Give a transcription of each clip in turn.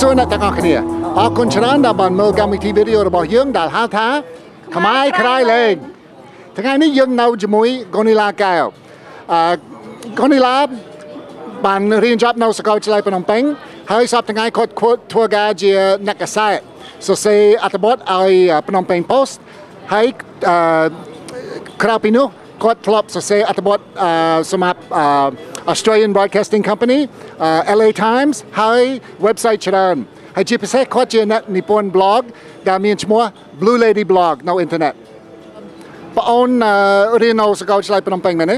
ជំរាបសួរអ្នកទាំងអស់គ្នាអរគុណច្រើនដែលបានមើលកម្មវិធីវីដេអូរបស់យើងដែលហៅថាខ្មែរក្រៃលែងថ្ងៃនេះយើងនៅជាមួយកូនីឡាកែវអឺកូនីឡាបានរៀនចប់នៅសាកលវិទ្យាល័យភ្នំពេញហើយសប្តាហ៍ថ្ងៃគាត់ធ្វើការជាអ្នកកសែតសរសេរអត្ថបទឲ្យភ្នំពេញ Post ហើយអឺក្រៅពីនោះ គាត់ធ្លាប់សរសេរអត្ថបទអឺសម្រាប់អឺ Australian Broadcasting Company LA Times ហើយ website ច្រើនហើយជាពិសេសគាត់ជាអ្នកនិពន្ធ blog ដែលមានឈ្មោះ Blue Lady Blog នៅអ៊ីនធឺណិតបងអូនរៀននៅសាកលវិទ្យាល័យភ្នំពេញមែនទេ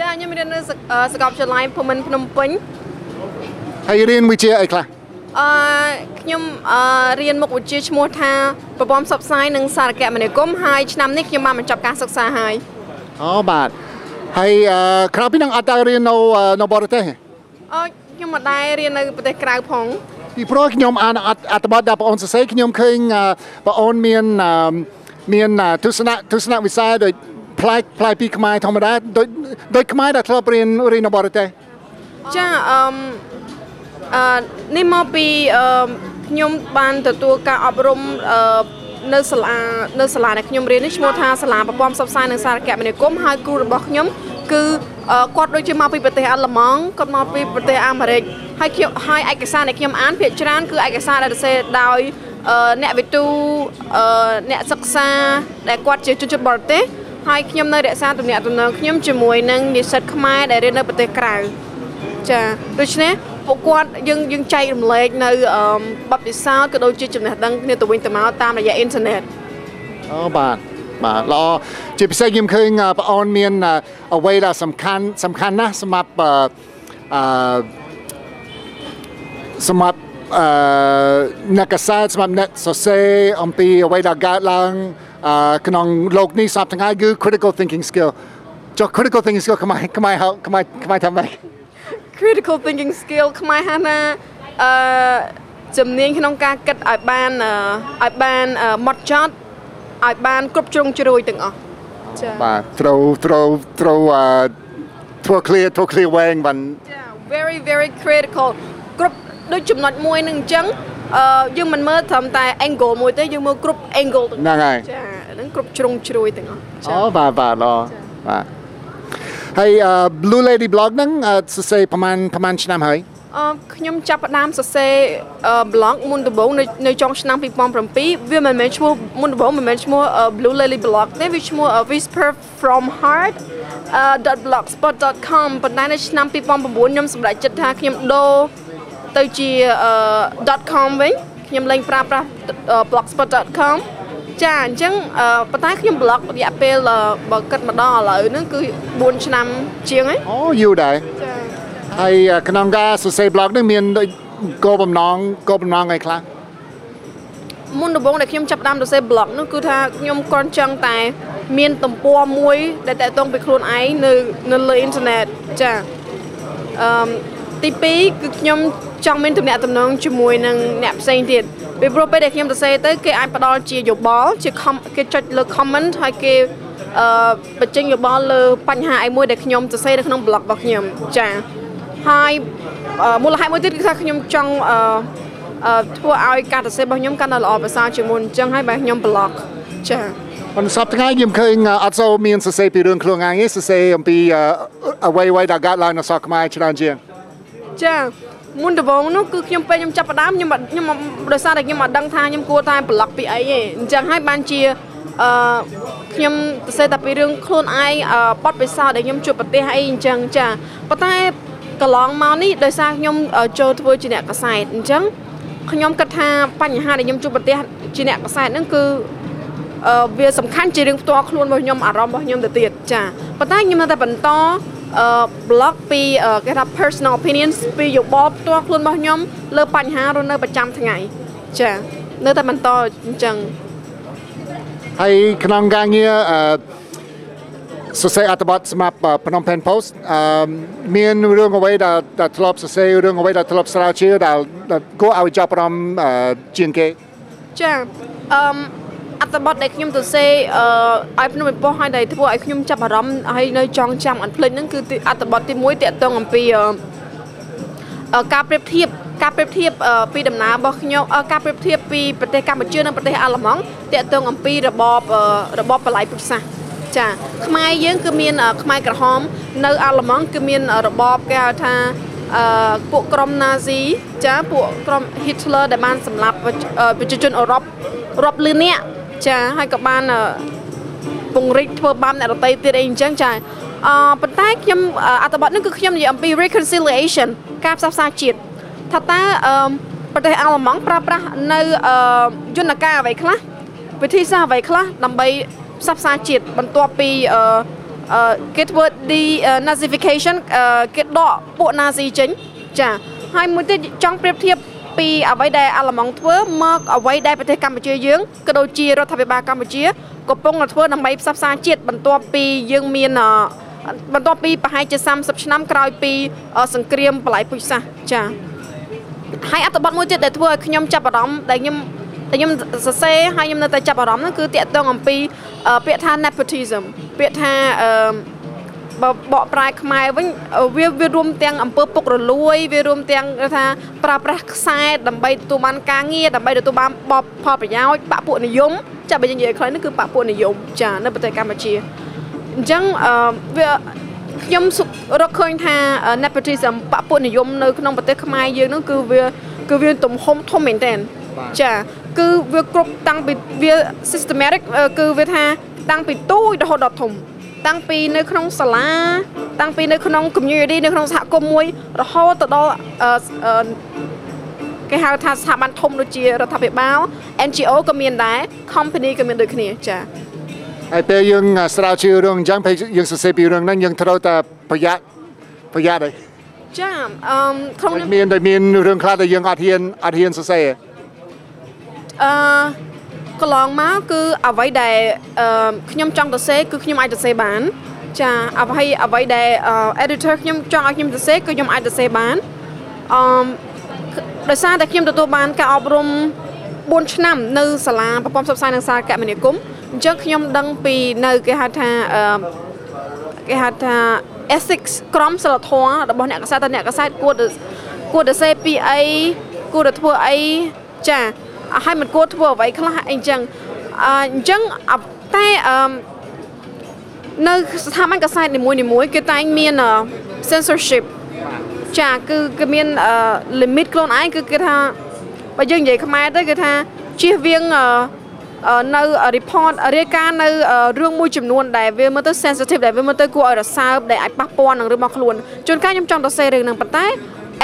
ចាខ្ញុំរៀននៅសាកលវិទ្យាល័យភូមិន្ទភ្នំពេញហើយរៀនវិជ្ជាអីខ្លះអឺខ្ញុំអឺរៀនមុខវិជ្ជាឈ្មោះថាប្រព័ន្ធផ្សព្វផ្សាយនិងសារគមនាគមន៍ហើយឆ្នាំនេះខ្ញុំបានបញ្ចប់ការសិក្សាហើយ អូបាទហើយក្រៅពីនឹងអត់តើរៀននៅនៅបរទេសទេអឺខ្ញុំមិនដែររៀននៅប្រទេសក្រៅផងពីព្រោះខ្ញុំអានអត្ថបទដែលបងអូនសរសេរខ្ញុំឃើញបងអូនមានមានទស្សនៈទស្សនវិស័យដូចផ្លែកផ្លែកពីខ្មែរធម្មតាដូចដូចខ្មែរដែលធ្លាប់រៀនរៀននៅបរទេសចាអឺអឺនេះមកពីអឺខ្ញុំបានទទួលការអប់រំអឺ នៅសាលានៅសាលាដែលខ្ញុំរៀននេះឈ្មោះថាសាលាប្រព័ន្ធផ្សព្វផ្សាយនិងសារគមនាគមន៍ហើយគ្រូរបស់ខ្ញុំគឺគាត់ដូចជាមកពីប្រទេសអាល្លឺម៉ង់គាត់មកពីប្រទេសអាមេរិកហើយខ្ញុំហើយឯកសារដែលខ្ញុំអានភាគច្រើនគឺឯកសារដែលសរសេរដោយអ្នកវិទូអ្នកសិក្សាដែលគាត់ជាជនជាតិបរទេសហើយខ្ញុំនៅរក្សាទំនាក់ទំនងខ្ញុំជាមួយនឹងនិស្សិតខ្មែរដែលរៀននៅប្រទេសក្រៅចាដូច្នេះ ពួកគាត់យើងយើងចែករំលែកនៅបទពិសោធន៍ក៏ដូចជាចំណេះដឹងគ្នាទៅវិញទៅមកតាមរយៈអ៊ីនធឺណិតអូបាទបាទល្អជាពិសេសខ្ញុំឃើញបងអូនមានអ្វីដែលសំខាន់សំខាន់ណាស់សម្រាប់អឺសម្រាប់អឺអ្នកកសែតសម្រាប់អ្នកសរសេរអំពីអ្វីដែលកើតឡើងអឺក្នុងលោកនេះសប្តាហ៍ថ្ងៃគឺ critical thinking skill ចុះ critical thinking skill ខ្មែរខ្មែរខ្មែរខ្មែរថាម៉េច critical thinking skill ខ្មែរហៅថាអឺជំនាញក្នុងការគិតឲ្យបានឲ្យបានម៉ត់ចត់ឲ្យបានគ្រប់ជ្រុងជ្រោយទាំងអស់ចាបាទត្រូវត្រូវត្រូវអឺធ្វើ clear ធ្វើ clear វែងបានចា very very critical គ្រប់ដូចចំណុចមួយនឹងអញ្ចឹងអឺយើងមិនមើលត្រឹមតែ angle មួយទេយើងមើលគ្រប់ angle ទាំងហ្នឹងហើយចាហ្នឹងគ្រប់ជ្រុងជ្រោយទាំងអស់អូបាទបាទល្អបាទ ហើយ Blue Lady blog ហ្នឹងសរសេរប្រហែលប្រហែលឆ្នាំហើយអឺខ្ញុំចាប់ផ្ដើមសរសេរ blog មុនដំបូងនៅនៅចុងឆ្នាំ2007វាមិនមែនឈ្មោះមុនដំបូងមិនមែនឈ្មោះ Blue Lily blog ទេវាឈ្មោះ whisper from heart .blogspot.com ប៉ុន្តែនៅឆ្នាំ2009ខ្ញុំសម្រេចចិត្តថាខ្ញុំដូរទៅជា .com វិញខ្ញុំលែងប្រើប្រាស់ blogspot.com ចាអញ្ចឹងប៉ុន្តែខ្ញុំ blog រយៈពេលបើគិតម្ដងឥឡូវហ្នឹងគឺ4ឆ្នាំជាងហើយអូយូរដែរចាហើយក្នុងការសរសេរ blog នេះមានដូចគោលបំណងគោលបំណងអីខ្លះមុនដំបូងដែលខ្ញុំចាប់ផ្ដើមសរសេរ blog នោះគឺថាខ្ញុំគ្រាន់ចង់តែ មានទំព័រមួយ ដែលតកតងពីខ្លួនឯងនៅនៅលើអ៊ីនធឺណិតចាអឺទី2គឺខ្ញុំ ចង់មានទំនាក់ទំនងជាមួយនឹងអ្នកផ្សេងទៀតពីព្រោះពេលដែលខ្ញុំសរសេរទៅគេអាចផ្ដល់ជាយោបល់ជាគេចុចលើ comment ហើយគេអឺបញ្ចេញយោបល់លើបញ្ហាអីមួយដែលខ្ញុំសរសេរនៅក្នុង blog របស់ខ្ញុំចាហើយមូលហេតុមួយទៀតគឺថាខ្ញុំចង់អឺធ្វើឲ្យការសរសេររបស់ខ្ញុំកាន់តែល្អប្រសើរជាងមុនអញ្ចឹងហើយបែរខ្ញុំ blog ចាប៉ុន្តែសប្តាហ៍ថ្ងៃខ្ញុំឃើញអត់សូវមានសរសេរពីរឿងខ្លួនឯងទេសរសេរអំពីអ្វីអ្វីដែលកើតឡើងនៅសកខ្មែរច្រើនជាងចា មុនដំបូងនោះគឺខ្ញុំពេលខ្ញុំចាប់ផ្ដើមខ្ញុំខ្ញុំដោយសារតែខ្ញុំអត់ដឹងថាខ្ញុំគួរតែប្លុកពីអីទេអញ្ចឹងហើយបានជាអឺខ្ញុំសរសេរតែពីរឿងខ្លួនឯងបត់ពិសោធន៍ដែលខ្ញុំជួបប្រទេសអីអញ្ចឹងចាប៉ុន្តែកន្លងមកនេះដោយសារខ្ញុំចូលធ្វើជាអ្នកកសែតអញ្ចឹងខ្ញុំគិតថាបញ្ហាដែលខ្ញុំជួបប្រទេសជាអ្នកកសែតហ្នឹងគឺអឺវាសំខាន់ជារឿងផ្ទាល់ខ្លួនរបស់ខ្ញុំអារម្មណ៍របស់ខ្ញុំទៅទៀតចាប៉ុន្តែខ្ញុំនៅតែបន្តអឺ blog ពីគេថា personal opinions ពីយោបល់ផ្ទាល់ខ្លួនរបស់ខ្ញុំលើបញ្ហារស់នៅប្រចាំថ្ងៃចានៅតែបន្តអញ្ចឹងហើយក្នុងការងារអឺសរសេរអត្ថបទសម្រាប់ភ្នំពេញ Post អឺមានរឿងអ្វីដែលដែលធ្លាប់សរសេររឿងអ្វីដែលធ្លាប់ស្រាវជ្រាវដែលគួរឲ្យចាប់អារម្មណ៍ជាងគេចាអឺ អត្ថបទដែលខ្ញុំទៅសេអឺឲ្យភ្នំពេញប៉ុស្តិ៍ឲ្យដែលធ្វើឲ្យខ្ញុំចាប់អារម្មណ៍ហើយនៅចងចាំអត់ភ្លេចហ្នឹងគឺអត្ថបទទី1តាក់ទងអំពីការប្រៀបធៀបការប្រៀបធៀបអឺពីដំណើររបស់ខ្ញុំអឺការប្រៀបធៀបពីប្រទេសកម្ពុជានិងប្រទេសអាល្លឺម៉ង់តាក់ទងអំពីរបបអឺរបបបល្ល័យពុជសាសន៍ចាខ្មែរយើងគឺមានអឺខ្មែរក្រហម នៅអាល្លឺម៉ង់គឺមានអឺរបបគេហៅថាអឺពួកក្រុមណាស៊ីចាពួកក្រុម Hitler ដែលបានសម្លាប់ប្រជាអឺប្រជាជនអឺរ៉ុបរាប់លាននាក់ ចាហើយក៏បានអឺពង្រីកធ្វើបាបអ្នករតីទៀតអីអញ្ចឹងចាអឺប៉ុន្តែខ្ញុំអឺអត្ថបទនេះគឺខ្ញុំនិយាយអំពី reconciliation ការផ្សះផ្សាជាតិថាតើអឺប្រទេសអាល្លឺម៉ង់ប្រើប្រាស់នៅអឺយន្តការអ្វីខ្លះវិធីសាស្ត្រអ្វីខ្លះដើម្បីផ្សះផ្សាជាតិបន្ទាប់ពីអឺអឺគេធ្វើ de nazification អឺគេដកពួក Nazi ចេញចាហើយមួយទៀតចង់ប្រៀបធៀប ពីអ្វីដែលអាល្លឺម៉ង់ធ្វើមកអ្វីដែលប្រទេសកម្ពុជាយើងក៏ដូចជារដ្ឋាភិបាលកម្ពុជាកំពុងតែធ្វើដើម្បីផ្សះផ្សាជាតិបន្ទាប់ពីយើងមានអឺបន្ទាប់ពីប្រហែលជា30ឆ្នាំក្រោយពីអឺសង្គ្រាមបល្ល័យពុជសាសន៍ចាហើយអត្ថបទមួយទៀតដែលធ្វើឲ្យខ្ញុំចាប់អារម្មណ៍ដែលខ្ញុំតែខ្ញុំសរសេរហើយខ្ញុំនៅតែចាប់អារម្មណ៍ហ្នឹងគឺតាក់ទងអំពីអឺពាក្យថា nepotism ពាក្យថាអឺ បើបកប្រែខ្មែរវិញវាវារួមទាំងអំពើពុករលួយវារួមទាំងគេថាប្រើប្រាស់ខ្សែដើម្បីទទួលបានការងារដើម្បីទទួលបានបបផលប្រយោជន៍បពពួកនិយមចាបើយើងនិយាយខ្លីនេះគឺបពពួកនិយមចានៅប្រទេសកម្ពុជាអញ្ចឹងអឺវាខ្ញុំសុរកឃើញថា nepotism បពពួកនិយមនៅក្នុងប្រទេសខ្មែរយើងហ្នឹងគឺវាគឺវាទំហំធំមែនតើចាគឺវាគ្រប់តាំងពីវា systematic គឺវាថាតាំងពីទូចរហូតដល់ធំ តាំងពីនៅក្នុងសាលាតាំងពីនៅក្នុង community នៅក្នុងសហគមន៍មួយ រហូតទៅដល់អឺអឺគេហៅថាស្ថាប័នធំដូចជារដ្ឋាភិបាល NGO ក៏មានដែរ company ក៏មានដូចគ្នាចា៎ហើយពេលយើងស្រាវជ្រាវរឿងអញ្ចឹងពេលយើងសរសេរពីរឿងហ្នឹងយើងត្រូវតែប្រយ័ត្នប្រយ័ត្នអីចា៎អឺក្នុងនាមមានតែមានរឿងខ្លះដែលយើងអត់ហ៊ានអត់ហ៊ានសរសេរអឺ កន្លងមកគឺអ្វីដែលអឺខ្ញុំចង់ទៅសេគឺខ្ញុំអាចទៅសេបាន ចាអ្វីអ្វីដែលអឺ editor ខ្ញុំចង់ឲ្យខ្ញុំទៅសេគឺខ្ញុំអាចទៅសេបានអឺដោយសារតែខ្ញុំទទួលបានការអប់រំ4ឆ្នាំនៅសាលាប្រព័ន្ធផ្សព្វផ្សាយនិងសារគមនាគមន៍អញ្ចឹងខ្ញុំដឹងពីនៅគេហៅថាអឺគេហៅថា ethics ក្រមសីលធម៌របស់អ្នកកសែតតែអ្នកកសែតគួរទៅគួរទៅសេពីអីគួរទៅធ្វើអីចា ហើយមិនគួរធ្វើអ្វីខ្លះអីអញ្ចឹងអឺអញ្ចឹងអ่ะតែអឺនៅស្ថាប័នកសែតនីមួយៗគឺតែងមានអឺ censorship ចាគឺគឺមានអឺ limit ខ្លួនឯងគឺគេថាបើយើងនិយាយខ្មែរទៅគឺថាជៀសវាងអឺអឺនៅ report រាយការណ៍នៅអឺរឿងមួយចំនួនដែលវាមើលទៅ sensitive ដែលវាមើលទៅគួរឲ្យរសើបដែលអាចប៉ះពាល់នឹងរឿងរបស់ខ្លួនជួនកាលខ្ញុំចង់ទៅសេរឿងហ្នឹងប៉ុន្តែ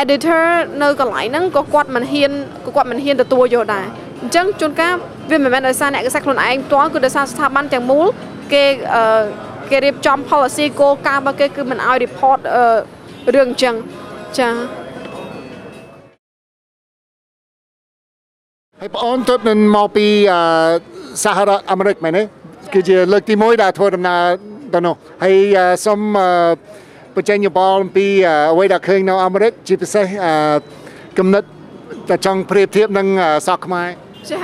editor នៅកន្លែងហ្នឹងក៏គាត់មិនហ៊ានក៏គាត់មិនហ៊ានទទួលយកដែរអញ្ចឹងជួនកាលវាមិនមែនដោយសារអ្នកកសិខ្លួនឯងផ្ទាល់គឺដោយសារស្ថាប័នទាំងមូលគេអឺគេរៀបចំ policy គោលការណ៍របស់គេគឺមិនឲ្យ report អឺរឿងអញ្ចឹងចាហើយបងអូនទើបនឹងមកពីអឺសហរដ្ឋអាមេរិកមែនទេគឺជាលើកទី1ដែលធ្វើដំណើរទៅនោះហើយអឺសូមអឺ បញ្ចេញយោបល់អំពីអឺអ្វីដែលឃើញនៅអាមេរិកជាពិសេសអឺគំនិតតែចង់ប្រៀបធៀបនឹងអឺសក់ខ្មែរចា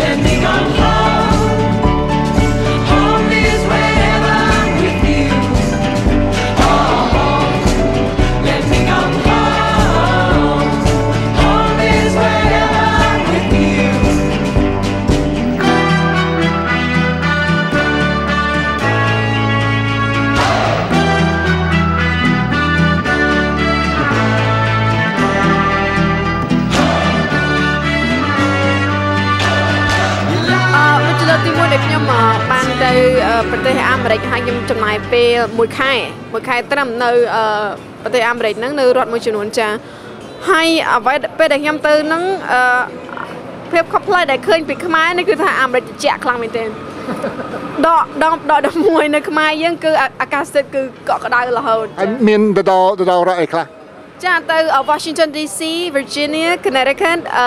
Let me go មួយខែមួយខែត្រឹមនៅអឺប្រទេសអាមេរិកហ្នឹងនៅរដ្ឋមួយចំនួនចាហើយអ្វីពេលដែលខ្ញុំទៅហ្នឹងអឺភាពខុសប្លែកដែលឃើញពីខ្មែរនេះគឺថាអាមេរិកត្រជាក់ខ្លាំងមែនទែនដកដកដកដល់មួយនៅខ្មែរយើងគឺអាអាកាសធាតុគឺកក់ក្ដៅរហូតហើយចាមានទៅដល់ទៅដល់រដ្ឋអីខ្លះចាទៅ Washington DC Virginia Connecticut អឺ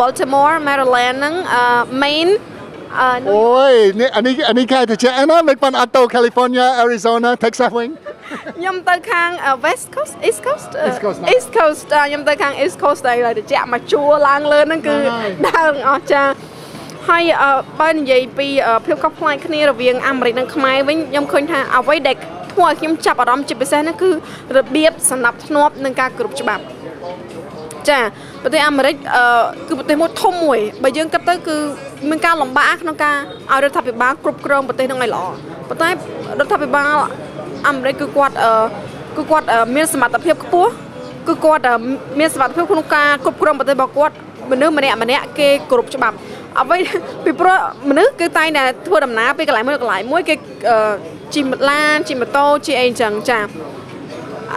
Baltimore Maryland ហ្នឹងអឺ Maine អឺអូយនេះអានេះអានេះខែទៅចេះណាមិនប៉ុនអត់ទៅ California Arizona Texas វិញខ្ញុំទៅខាង West Coast East Coast អឺ East Coast ណា East Coast អឺខ្ញុំទៅខាង East Coast តែឡើយទៅចាក់មកជួរឡើងលើហ្នឹងគឺហ្នឹងហើយដើរទាំងអស់ចាហើយអឺបើនិយាយពីអឺភាពខុសប្លែកគ្នារវាងអាមេរិកនិងខ្មែរវិញខ្ញុំឃើញថាអ្វីដែលធធ្វើឲ្យខ្ញុំចាប់អារម្មណ៍ជាពិសេសហ្នឹងគឺរបៀបសម្ដាប់ធ្នាប់និងការគោរពច្បាប់ ចាប្រទេសអាមេរិកអឺគឺប្រទេសមួយធំមួយបើយើងគិតទៅគឺមានការលំបាកក្នុងការឲ្យរដ្ឋាភិបាលគ្រប់គ្រងប្រទេសហ្នឹងឲ្យល្អប៉ុន្តែរដ្ឋាភិបាលអាមេរិកគឺគាត់អឺគឺគាត់អឺមានសមត្ថភាពខ្ពស់គឺគាត់អឺមានសមត្ថភាពក្នុងការគ្រប់គ្រងប្រទេសរបស់គាត់មនុស្សម្នាក់ម្នាក់គេគ្រប់ច្បាប់អ្វីពីព្រោះមនុស្សគឺតែងតែធ្វើដំណើរពីកន្លែងមួយកន្លែងមួយគេអឺជិះឡានជិះម៉ូតូជិះអីអញ្ចឹងចា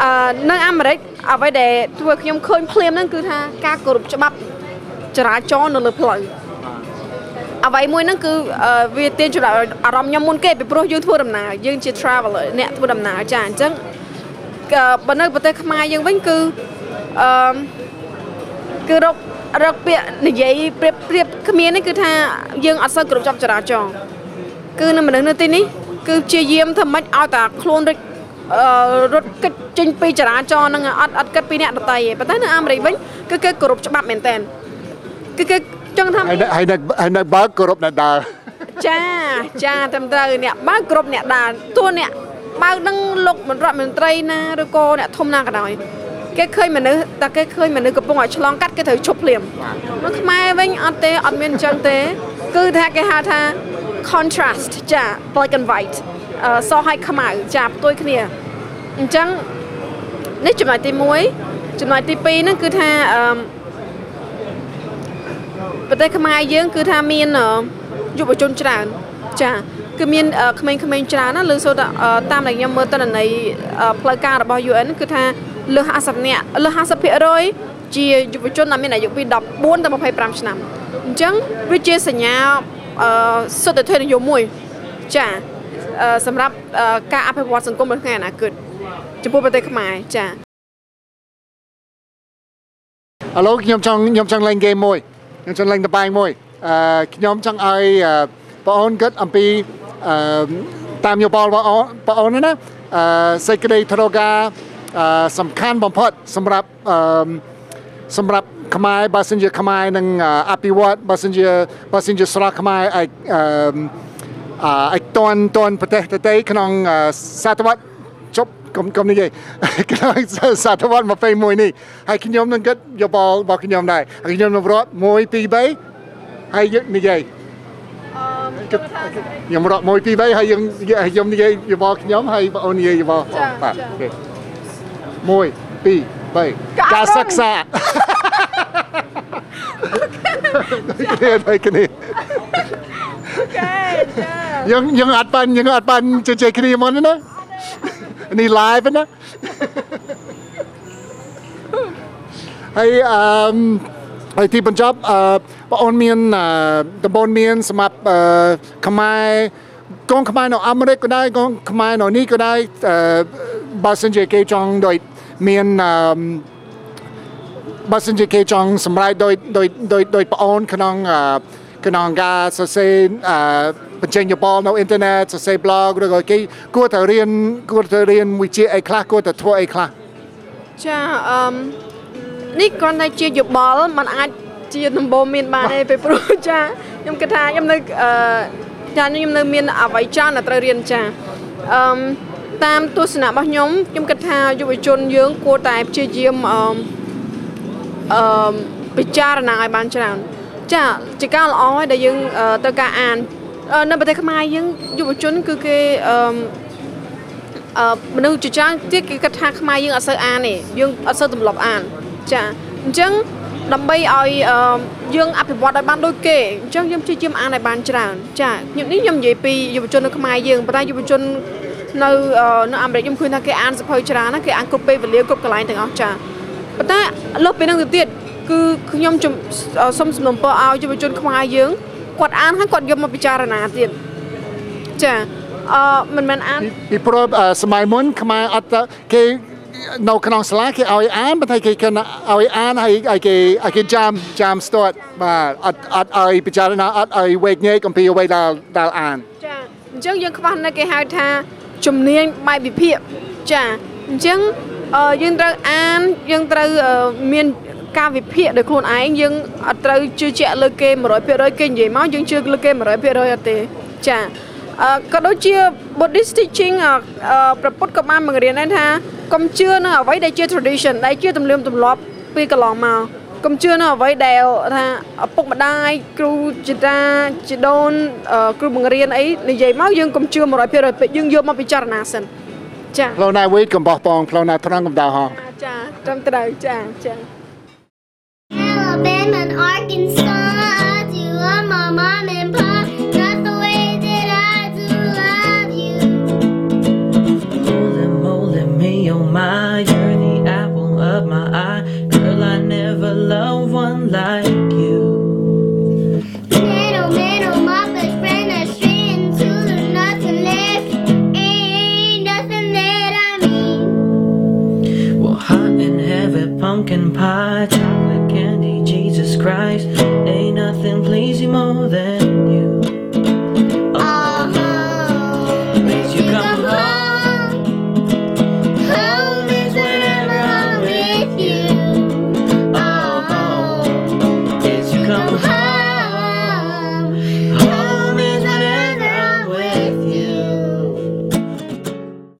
អឺនៅអាមេរិក អ្វីដែលធ្វើឲ្យខ្ញុំឃើញភ្លាមហ្នឹងគឺថាការគោរពច្បាប់ចរាចរណ៍នៅលើផ្លូវអ្វីមួយហ្នឹងគឺអឺវាទាញចំណាប់អារម្មណ៍ខ្ញុំមុនគេពីព្រោះយើងធ្វើដំណើរយើងជា traveler អ្នកធ្វើដំណើរចាអញ្ចឹងក៏បើនៅប្រទេសខ្មែរយើងវិញគឺអឺគឺរករកពាក្យនិយាយប្រៀបប្រៀបគ្នានេះគឺថាយើងអត់សូវគ្រប់ចាប់ចរាចរណ៍គឺនៅមនុស្សនៅទីនេះគឺព្យាយាមធ្វើម៉េចឲ្យតែខ្លួនរិចអឺ រត់គិតចេញពីចរាចរណ៍ហ្នឹងអត់អត់គិតពីអ្នកដទៃទេប៉ុន្តែនៅអាមេរិកវិញគឺគេគោរពច្បាប់មែនតើគឺគេចង់ថាហើយនៅហើយនៅហើយនៅបើកគោរពអ្នកដើរចាចាត្រឹមត្រូវអ្នកបើកគ្រប់អ្នកដើរតួអ្នកបើកនឹងលោកមន្ត្រីមន្ត្រីណាឬក៏អ្នកធំណាក៏ដោយគេឃើញមនុស្សតែគេឃើញមនុស្សកំពុងឲ្យឆ្លងកាត់គេត្រូវឈប់ភ្លាមនៅខ្មែរវិញអត់ទេអត់មានអញ្ចឹងទេ គឺថាគេហៅថា contrast ចា black and white អឺ សហើយខ្មៅចាផ្ទុយគ្នាអញ្ចឹងនេះចំណុចទី1ចំណុចទី2ហ្នឹងគឺថាអឺប្រទេសខ្មែរយើង គឺថាមានអឺយុវជនច្រើន ចាគឺមានអឺក្មេងៗច្រើនណាលើសូត្រអឺតាមដែលខ្ញុំមើលតន្ន័យអឺផ្លូវការរបស់ UN គឺថាលើស50នាក់លើស50%ជាយុវជនដែលមានអាយុពី14ទៅ25ឆ្នាំអញ្ចឹងវាជាសញ្ញាអឺសុទ្ធិធននិយមមួយចាអឺ សម្រាប់អឺការអភិវឌ្ឍសង្គមនៅថ្ងៃអនាគតចំពោះប្រទេសខ្មែរចាឥឡូវខ្ញុំចង់ខ្ញុំចង់លេងហ្គេមមួយខ្ញុំចង់លេងតបែងមួយអឺខ្ញុំចង់ឲ្យអឺបងអូនគិតអំពីអឺតាមយោបល់បងអូនបងអូនណាអឺសេចក្តីត្រការអឺសំខាន់បំផុតសម្រាប់អឺសម្រាប់ខ្មែរបើសិនជាខ្មែរនឹងអឺអភិវឌ្ឍបើសិនជាបើសិនជាស្រស់ខ្មែរអាចអឺ អឺអាចតន់តន់ប្រទេសទៅក្នុងអឺសតវត្សជប់កុំកុំនិយាយក្នុងសតវត្ស21នេះហើយខ្ញុំនឹងគិតយោបល់របស់ខ្ញុំដែរហើយខ្ញុំនឹងរាប់1 2 3ហើយយើងនិយាយអឺគិតខ្ញុំរាប់1 2 3ហើយយើងហើយខ្ញុំនិយាយយោបល់ខ្ញុំហើយបងអូននិយាយយោបល់ចាបាទចាអូខេ1 2 3ការសិក្សាដូចគ្នាដូចគ្នាចាចា យើងយើងអត់បានយើងអត់បានជជែកគ្នាមកណានេះ live ណាហើយអឺហើយទីបញ្ចប់អឺបងអូនមានអឺតំបន់មានសម្រាប់អឺខ្មែរកងខ្មែរនៅអាមេរិកក៏ដែរកងខ្មែរនៅនេះក៏ដែរអឺបើសិនជាគេចង់ដូចមានអឺបើសិនជាគេចង់សម្រេចដោយដោយដោយដោយប្អូនក្នុងអឺ ក្នុងការសរសេរអឺបញ្ចេញយោបល់នៅអ៊ីនធឺណិតសរសេរ blog ឬក៏គេគួរតែរៀនគួរតែរៀនវិជ្ជាអីខ្លះគួរតែធ្វើអីខ្លះចាអឺមនេះគ្រាន់តែជាយោបល់มันអាចជាដំបូងមានបានទេពេលព្រោះចាខ្ញុំគិតថាខ្ញុំនៅអឺចាខ្ញុំនៅមានអ្វីច្រើនដែលត្រូវរៀនចាអឺមតាមទស្សនៈរបស់ខ្ញុំខ្ញុំគិតថាយុវជនយើងគួរតែព្យាយាមអឺមអឺមពិចារណាឲ្យបានច្រើន ចាជាការល្អហើយដែលយើងអឺត្រូវការអានអឺនៅប្រទេសខ្មែរយើងយុវជនគឺគេអឺមអឺមនុស្សជាច្រើនទៀតគេគិតថាខ្មែរយើងអត់សូវអានទេយើងអត់សូវទម្លាប់អាន ចាអញ្ចឹងដើម្បីឲ្យអឺយើងអភិវឌ្ឍឲ្យបានដូចគេអញ្ចឹងយើងព្យាយាមអានឲ្យបានច្រើន ចាខ្ញុំនេះខ្ញុំនិយាយពីយុវជននៅខ្មែរយើងប៉ុន្តែយុវជននៅអឺនៅអាមេរិកខ្ញុំឃើញថាគេអានសភៅច្រើនណាស់គេអានគ្រប់ពេលវេលាគ្រប់កន្លែងទាំងអស់ចាប៉ុន្តែលើសពីហ្នឹងទៅទៀត គឺខ្ញុំជំអឺសូមសំណូមពរឲ្យយុវជនខ្មែរយើងគាត់អានហើយគាត់យកមកពិចារណាទៀតចាអឺមិនមែនអានពីព្រោះអឺសម័យមុនខ្មែរអត់ទៅគេនៅក្នុងសាលាគេឲ្យអានប៉ុន្តែគេគិតឲ្យអានហើយឲ្យគេឲ្យគេចាំចាំស្ទាត់បាទអត់អត់ឲ្យពិចារណាអត់ឲ្យវេកញែកអំពីអ្វីដែលដែលអានចាអញ្ចឹងយើងខ្វះនៅគេហៅថាជំនាញបែបវិភាគចាអញ្ចឹងអឺយើងត្រូវអានយើងត្រូវអឺមាន ការវិភាគដោយខ្លួនឯងយើងអត់ត្រូវជឿជាក់លើគេ100%គេនិយាយមកយើងជឿលើគេ100%អត់ទេចាអឺក៏ដូចជា Buddhist teaching អឺអឺព្រះពុទ្ធក៏បានបង្រៀនដែរថាកុំជឿនៅអ្វីដែលជា tradition ដែលជាទំនៀមទម្លាប់ពីកន្លងមកកុំជឿនៅអ្វីដែលថាឪពុកម្ដាយគ្រូជីតាជីដូនអឺគ្រូបង្រៀនអីនិយាយមកយើងកុំជឿ100%ពេកយើងយកមកពិចារណាសិនចាផ្លូវណាវីកំបោះបងផ្លូវណាត្រង់កំដៅហងចាត្រឹមត្រូវចាចា Alabama and Arkansas. You are my mom and pop. Not the way that I do love you. Molding, molding me, oh my, you're the apple of my eye. Girl, I never loved one like you. Man, oh, oh